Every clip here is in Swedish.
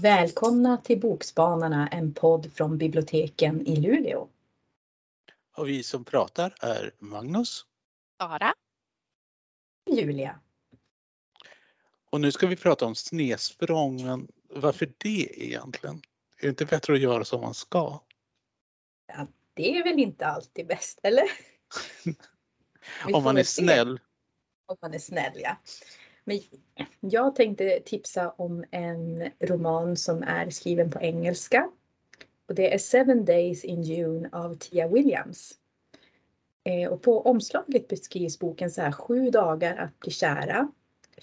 Välkomna till Bokspanarna, en podd från biblioteken i Luleå. Och vi som pratar är Magnus. Sara. Julia. Och nu ska vi prata om snedsprång, men varför det egentligen? Är det inte bättre att göra som man ska? Ja, det är väl inte alltid bäst, eller? om man är snäll. Om man är snäll, ja. Men jag tänkte tipsa om en roman som är skriven på engelska. Och det är Seven Days in June av Tia Williams. Eh, och på omslaget beskrivs boken så här, sju dagar att bli kära,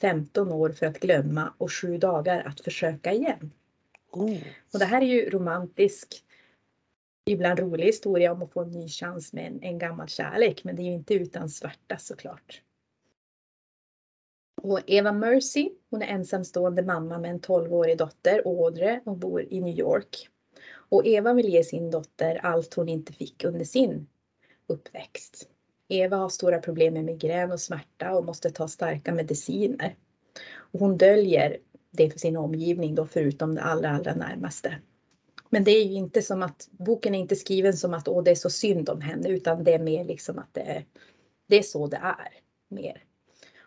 15 år för att glömma och sju dagar att försöka igen. Oh. Och det här är ju romantisk, ibland rolig historia om att få en ny chans med en, en gammal kärlek, men det är ju inte utan svärta såklart. Och Eva Mercy, hon är ensamstående mamma med en 12-årig dotter, Audrey, och bor i New York. Och Eva vill ge sin dotter allt hon inte fick under sin uppväxt. Eva har stora problem med migrän och smärta och måste ta starka mediciner. Och hon döljer det för sin omgivning då förutom det allra, allra närmaste. Men det är ju inte som att boken är inte skriven som att åh, det är så synd om henne utan det är mer liksom att det är, det är så det är. Mer.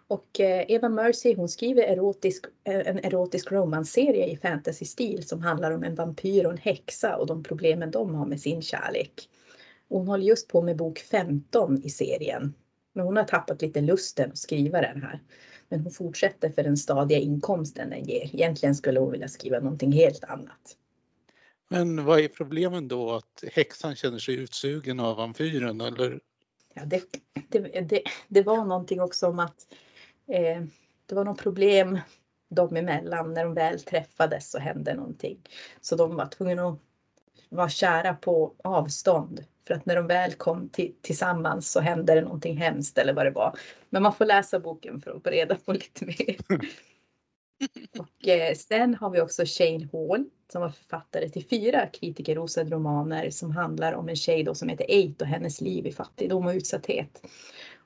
Och eh, Eva Mercy hon skriver erotisk, eh, en erotisk romanserie i fantasy-stil som handlar om en vampyr och en häxa och de problemen de har med sin kärlek. Hon håller just på med bok 15 i serien. Men hon har tappat lite lusten att skriva den här. Men hon fortsätter för den stadiga inkomsten den ger. Egentligen skulle hon vilja skriva någonting helt annat. Men vad är problemen då? Att häxan känner sig utsugen av vampyren eller? Ja, det, det, det, det var någonting också om att eh, det var något problem dem emellan. När de väl träffades så hände någonting. Så de var tvungna att vara kära på avstånd. För att när de väl kom tillsammans så hände det någonting hemskt eller vad det var. Men man får läsa boken för att få reda på lite mer. Och eh, sen har vi också Shane Hall som var författare till fyra kritikerrosade romaner som handlar om en tjej då som heter Eight och hennes liv i fattigdom och utsatthet.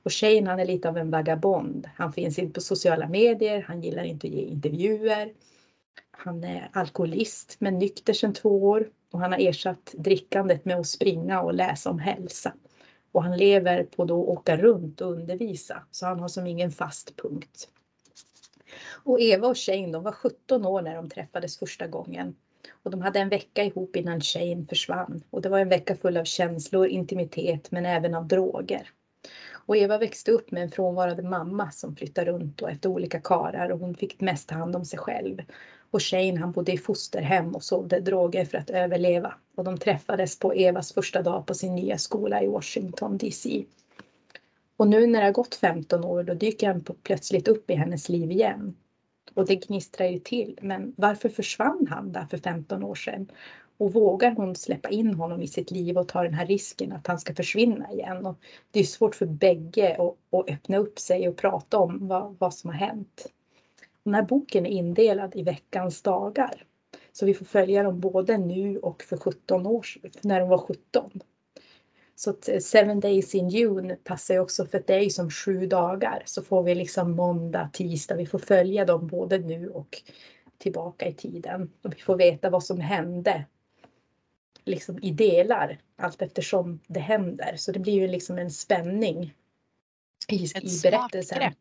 Och Shane han är lite av en vagabond. Han finns inte på sociala medier, han gillar inte att ge intervjuer. Han är alkoholist men nykter sedan två år och han har ersatt drickandet med att springa och läsa om hälsa. Och han lever på att åka runt och undervisa så han har som ingen fast punkt. Och Eva och Shane de var 17 år när de träffades första gången. Och de hade en vecka ihop innan Shane försvann. Och det var en vecka full av känslor, intimitet men även av droger. Och Eva växte upp med en frånvarande mamma som flyttade runt och efter olika karar och hon fick mest ta hand om sig själv. Och Shane han bodde i fosterhem och sålde droger för att överleva. Och de träffades på Evas första dag på sin nya skola i Washington DC. Och nu när det har gått 15 år då dyker han plötsligt upp i hennes liv igen. Och det gnistrar ju till. Men varför försvann han där för 15 år sedan? Och vågar hon släppa in honom i sitt liv och ta den här risken att han ska försvinna igen? Och det är svårt för bägge att, att öppna upp sig och prata om vad, vad som har hänt. Den här boken är indelad i veckans dagar. Så vi får följa dem både nu och för 17 år när de var 17. Så att eh, Seven Days in June passar ju också för att det är ju som sju dagar. Så får vi liksom måndag, tisdag, vi får följa dem både nu och tillbaka i tiden. Och vi får veta vad som hände liksom i delar allt eftersom det händer. Så det blir ju liksom en spänning i, i berättelsen. Grepp.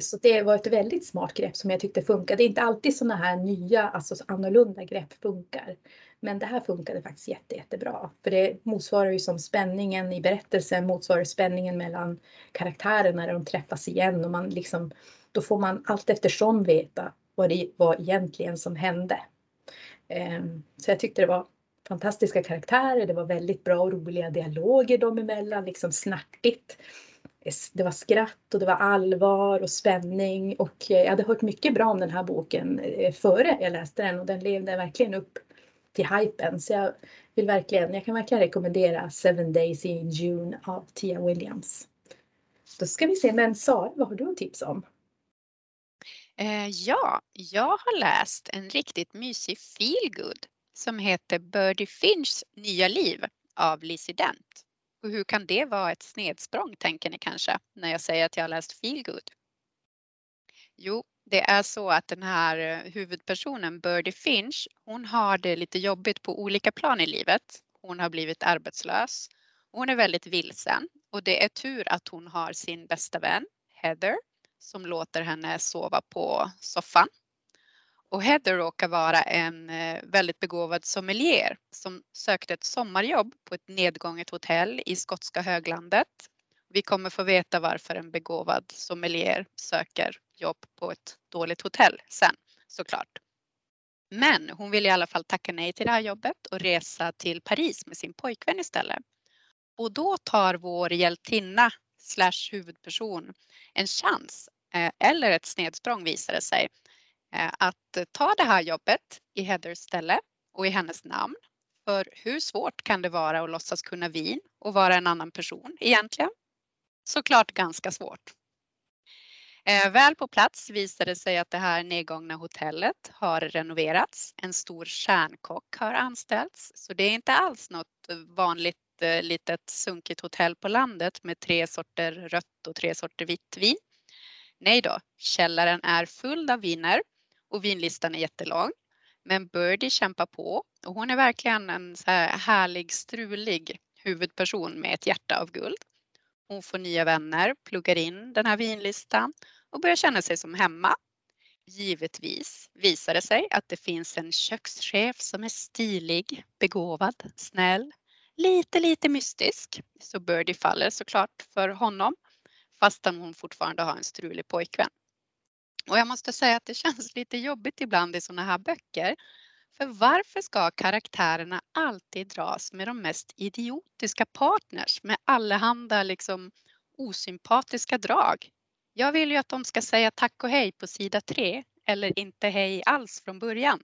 Så det var ett väldigt smart grepp som jag tyckte funkade. Det är inte alltid sådana här nya, alltså annorlunda grepp funkar. Men det här funkade faktiskt jätte, jättebra. För det motsvarar ju som spänningen i berättelsen motsvarar spänningen mellan karaktärerna när de träffas igen och man liksom, då får man allt eftersom veta vad det var egentligen som hände. Ehm, så jag tyckte det var fantastiska karaktärer, det var väldigt bra och roliga dialoger dem emellan, liksom snärtigt det var skratt och det var allvar och spänning och eh, jag hade hört mycket bra om den här boken eh, före jag läste den och den levde verkligen upp till hypen. Så jag vill verkligen, jag kan verkligen rekommendera Seven Days in June av Tia Williams. Då ska vi se, men Sara, vad har du att tips om? Eh, ja, jag har läst en riktigt mysig feelgood som heter Birdie Finchs nya liv av Lizzie Dent. Och hur kan det vara ett snedsprång tänker ni kanske när jag säger att jag har läst Feelgood? Jo, det är så att den här eh, huvudpersonen Birdie Finch, hon har det lite jobbigt på olika plan i livet. Hon har blivit arbetslös. Hon är väldigt vilsen och det är tur att hon har sin bästa vän Heather som låter henne sova på soffan. Och Heather råkar vara en eh, väldigt begåvad sommelier som sökte ett sommarjobb på ett nedgånget hotell i skotska höglandet. Vi kommer få veta varför en begåvad sommelier söker jobb på ett dåligt hotell sen såklart. Men hon vill i alla fall tacka nej till det här jobbet och resa till Paris med sin pojkvän istället. Och då tar vår hjältinna slash huvudperson en chans eh, eller ett snedsprång visar det sig Eh, att ta det här jobbet i Heathers ställe och i hennes namn. För hur svårt kan det vara att låtsas kunna vin och vara en annan person egentligen? Såklart ganska svårt. Eh, väl på plats visade det sig att det här nedgångna hotellet har renoverats. En stor stjärnkock har anställts, så det är inte alls något vanligt eh, litet sunkigt hotell på landet med tre sorter rött och tre sorter vitt vin. Nej då, källaren är full av viner och vinlistan är jättelång. Men Birdie kämpar på och hon är verkligen en så här härlig, strulig huvudperson med ett hjärta av guld. Hon får nya vänner, pluggar in den här vinlistan och börjar känna sig som hemma. Givetvis visar det sig att det finns en kökschef som är stilig, begåvad, snäll, lite, lite mystisk. Så Birdie faller såklart för honom fastän hon fortfarande har en strulig pojkvän. Och jag måste säga att det känns lite jobbigt ibland i sådana här böcker. För varför ska karaktärerna alltid dras med de mest idiotiska partners med allehanda liksom osympatiska drag? Jag vill ju att de ska säga tack och hej på sida tre eller inte hej alls från början.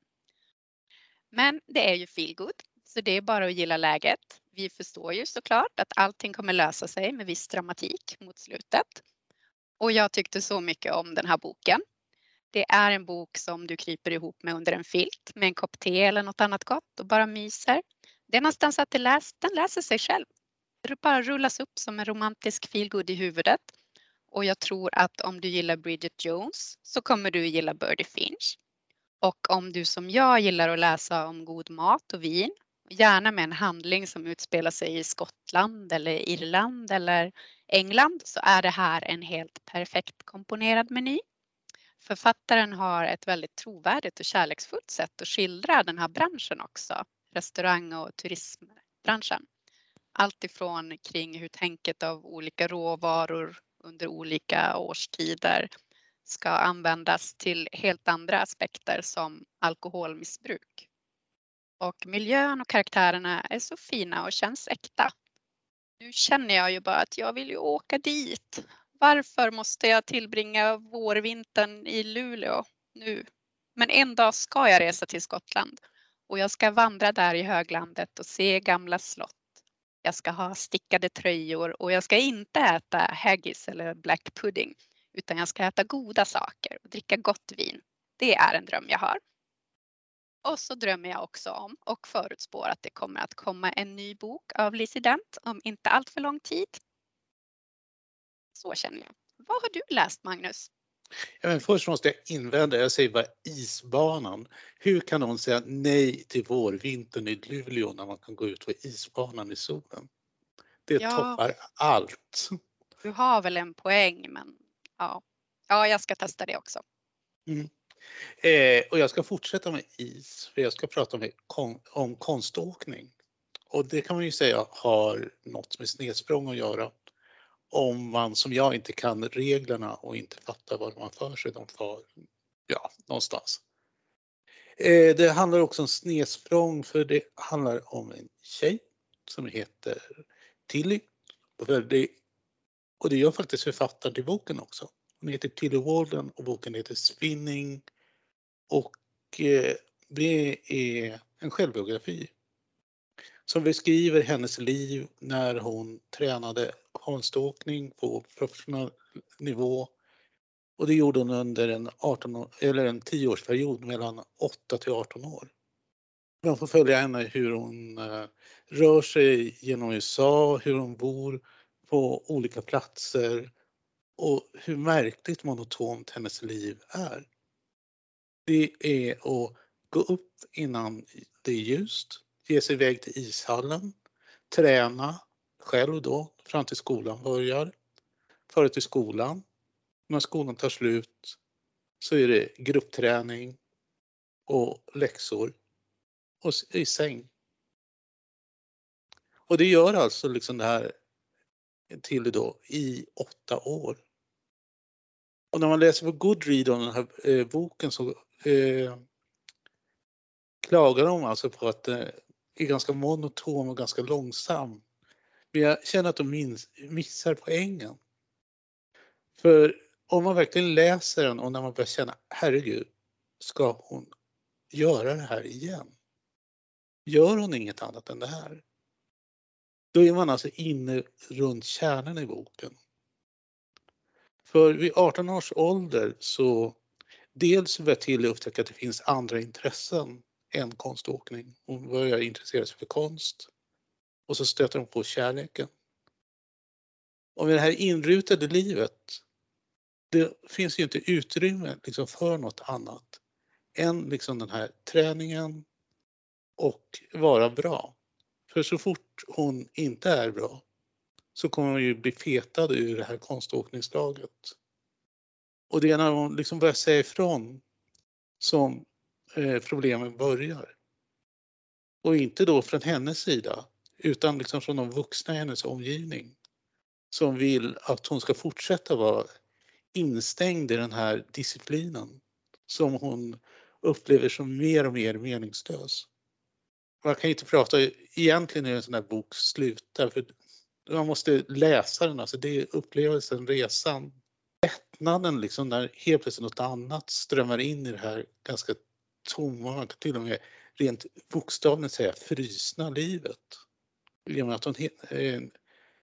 Men det är ju feelgood, så det är bara att gilla läget. Vi förstår ju såklart att allting kommer lösa sig med viss dramatik mot slutet. Och jag tyckte så mycket om den här boken. Det är en bok som du kryper ihop med under en filt med en kopp te eller något annat gott och bara myser. Det är nästan så att det läs, den läser sig själv. Det bara rullas upp som en romantisk feelgood i huvudet och jag tror att om du gillar Bridget Jones så kommer du gilla Birdie Finch. Och om du som jag gillar att läsa om god mat och vin, gärna med en handling som utspelar sig i Skottland eller Irland eller England så är det här en helt perfekt komponerad meny. Författaren har ett väldigt trovärdigt och kärleksfullt sätt att skildra den här branschen också, restaurang och turismbranschen. Allt ifrån kring hur tänket av olika råvaror under olika årstider ska användas till helt andra aspekter som alkoholmissbruk. Och miljön och karaktärerna är så fina och känns äkta. Nu känner jag ju bara att jag vill ju åka dit. Varför måste jag tillbringa vårvintern i Luleå nu? Men en dag ska jag resa till Skottland och jag ska vandra där i höglandet och se gamla slott jag ska ha stickade tröjor och jag ska inte äta haggis eller black pudding utan jag ska äta goda saker och dricka gott vin. Det är en dröm jag har. Och så drömmer jag också om och förutspår att det kommer att komma en ny bok av Lizzie Dent om inte allt för lång tid. Så känner jag. Vad har du läst Magnus? Ja, men först måste jag invända, jag säger bara isbanan. Hur kan någon säga nej till vårvintern i Luleå när man kan gå ut på isbanan i solen? Det ja. toppar allt. Du har väl en poäng men ja, ja jag ska testa det också. Mm. Eh, och jag ska fortsätta med is för jag ska prata med, kon, om konståkning. Och det kan man ju säga har något med snedsprång att göra om man som jag inte kan reglerna och inte fattar vad de har för sig. De far, ja, någonstans. Eh, det handlar också om snedsprång för det handlar om en tjej som heter Tilly. Och det, och det gör faktiskt författaren till boken också. Hon heter Tilly Walden och boken heter Spinning. Och eh, det är en självbiografi som beskriver hennes liv när hon tränade konståkning på professionell nivå. Och det gjorde hon under en, 18, eller en 10-årsperiod mellan 8 till 18 år. Man får följa henne hur hon eh, rör sig genom USA, hur hon bor på olika platser och hur märkligt monotont hennes liv är. Det är att gå upp innan det är ljust, ge sig iväg till ishallen, träna själv då fram till skolan börjar, före till skolan. När skolan tar slut så är det gruppträning och läxor och i säng. Och det gör alltså liksom det här till då i åtta år. Och när man läser på Goodread om den här eh, boken så eh, klagar de alltså på att det är ganska monoton och ganska långsam. Men jag känner att de minns, missar poängen. För om man verkligen läser den och när man börjar känna, herregud, ska hon göra det här igen? Gör hon inget annat än det här? Då är man alltså inne runt kärnan i boken. För vid 18 års ålder så dels börjar Tilly upptäcka att det finns andra intressen än konståkning. Hon börjar intressera sig för konst och så stöter hon på kärleken. Och med det här inrutade livet, det finns ju inte utrymme liksom för något annat än liksom den här träningen och vara bra. För så fort hon inte är bra så kommer hon ju bli fetad ur det här konståkningslaget. Och det är när hon liksom börjar säga ifrån som eh, problemen börjar. Och inte då från hennes sida utan liksom från de vuxna i hennes omgivning som vill att hon ska fortsätta vara instängd i den här disciplinen som hon upplever som mer och mer meningslös. Man kan inte prata, egentligen är en sån här bok slut därför man måste läsa den, alltså det är upplevelsen, resan, lättnaden liksom när helt plötsligt något annat strömmar in i det här ganska tomma, man kan till och med rent bokstavligt säga frysna livet. I och med att hon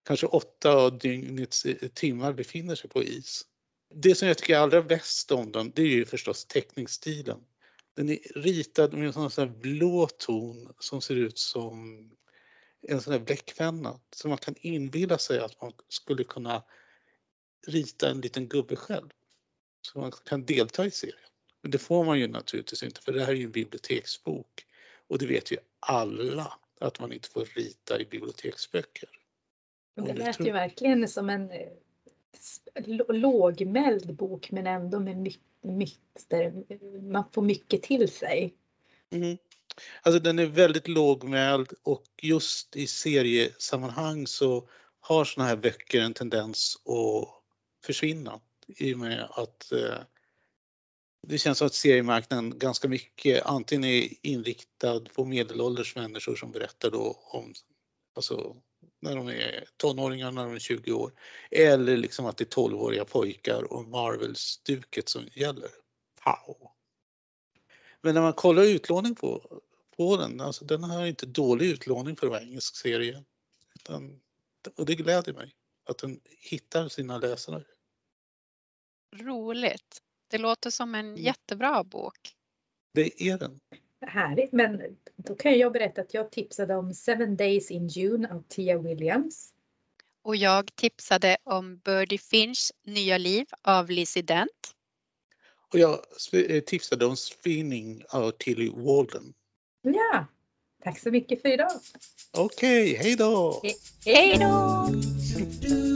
kanske åtta av dygnets eh, timmar befinner sig på is. Det som jag tycker är allra bäst om den, det är ju förstås teckningsstilen. Den är ritad med en sån här blå ton som ser ut som en sån här bläckpenna. Så man kan inbilla sig att man skulle kunna rita en liten gubbe själv. Så man kan delta i serien. Men det får man ju naturligtvis inte för det här är ju en biblioteksbok. Och det vet ju alla att man inte får rita i biblioteksböcker. Det lät ju verkligen som en eh, lågmäld bok men ändå med mycket, man får mycket till sig. Mm. Alltså den är väldigt lågmäld och just i seriesammanhang så har såna här böcker en tendens att försvinna i och med att eh, det känns som att seriemarknaden ganska mycket antingen är inriktad på medelålders människor som berättar då om alltså, när de är tonåringar, när de är 20 år. Eller liksom att det är 12-åriga pojkar och Marvel-stuket som gäller. Pow. Men när man kollar utlåning på, på den, alltså den har inte dålig utlåning för att vara engelsk serie. Utan, och det gläder mig att den hittar sina läsare. Roligt. Det låter som en mm. jättebra bok. Det är den. Härligt, men då kan jag berätta att jag tipsade om Seven Days in June av Tia Williams. Och jag tipsade om Birdie Finchs nya liv av Lizzie Dent. Och jag eh, tipsade om Spinning av Tilly Walden. Ja, tack så mycket för idag. Okej, okay, hej då! He hej då!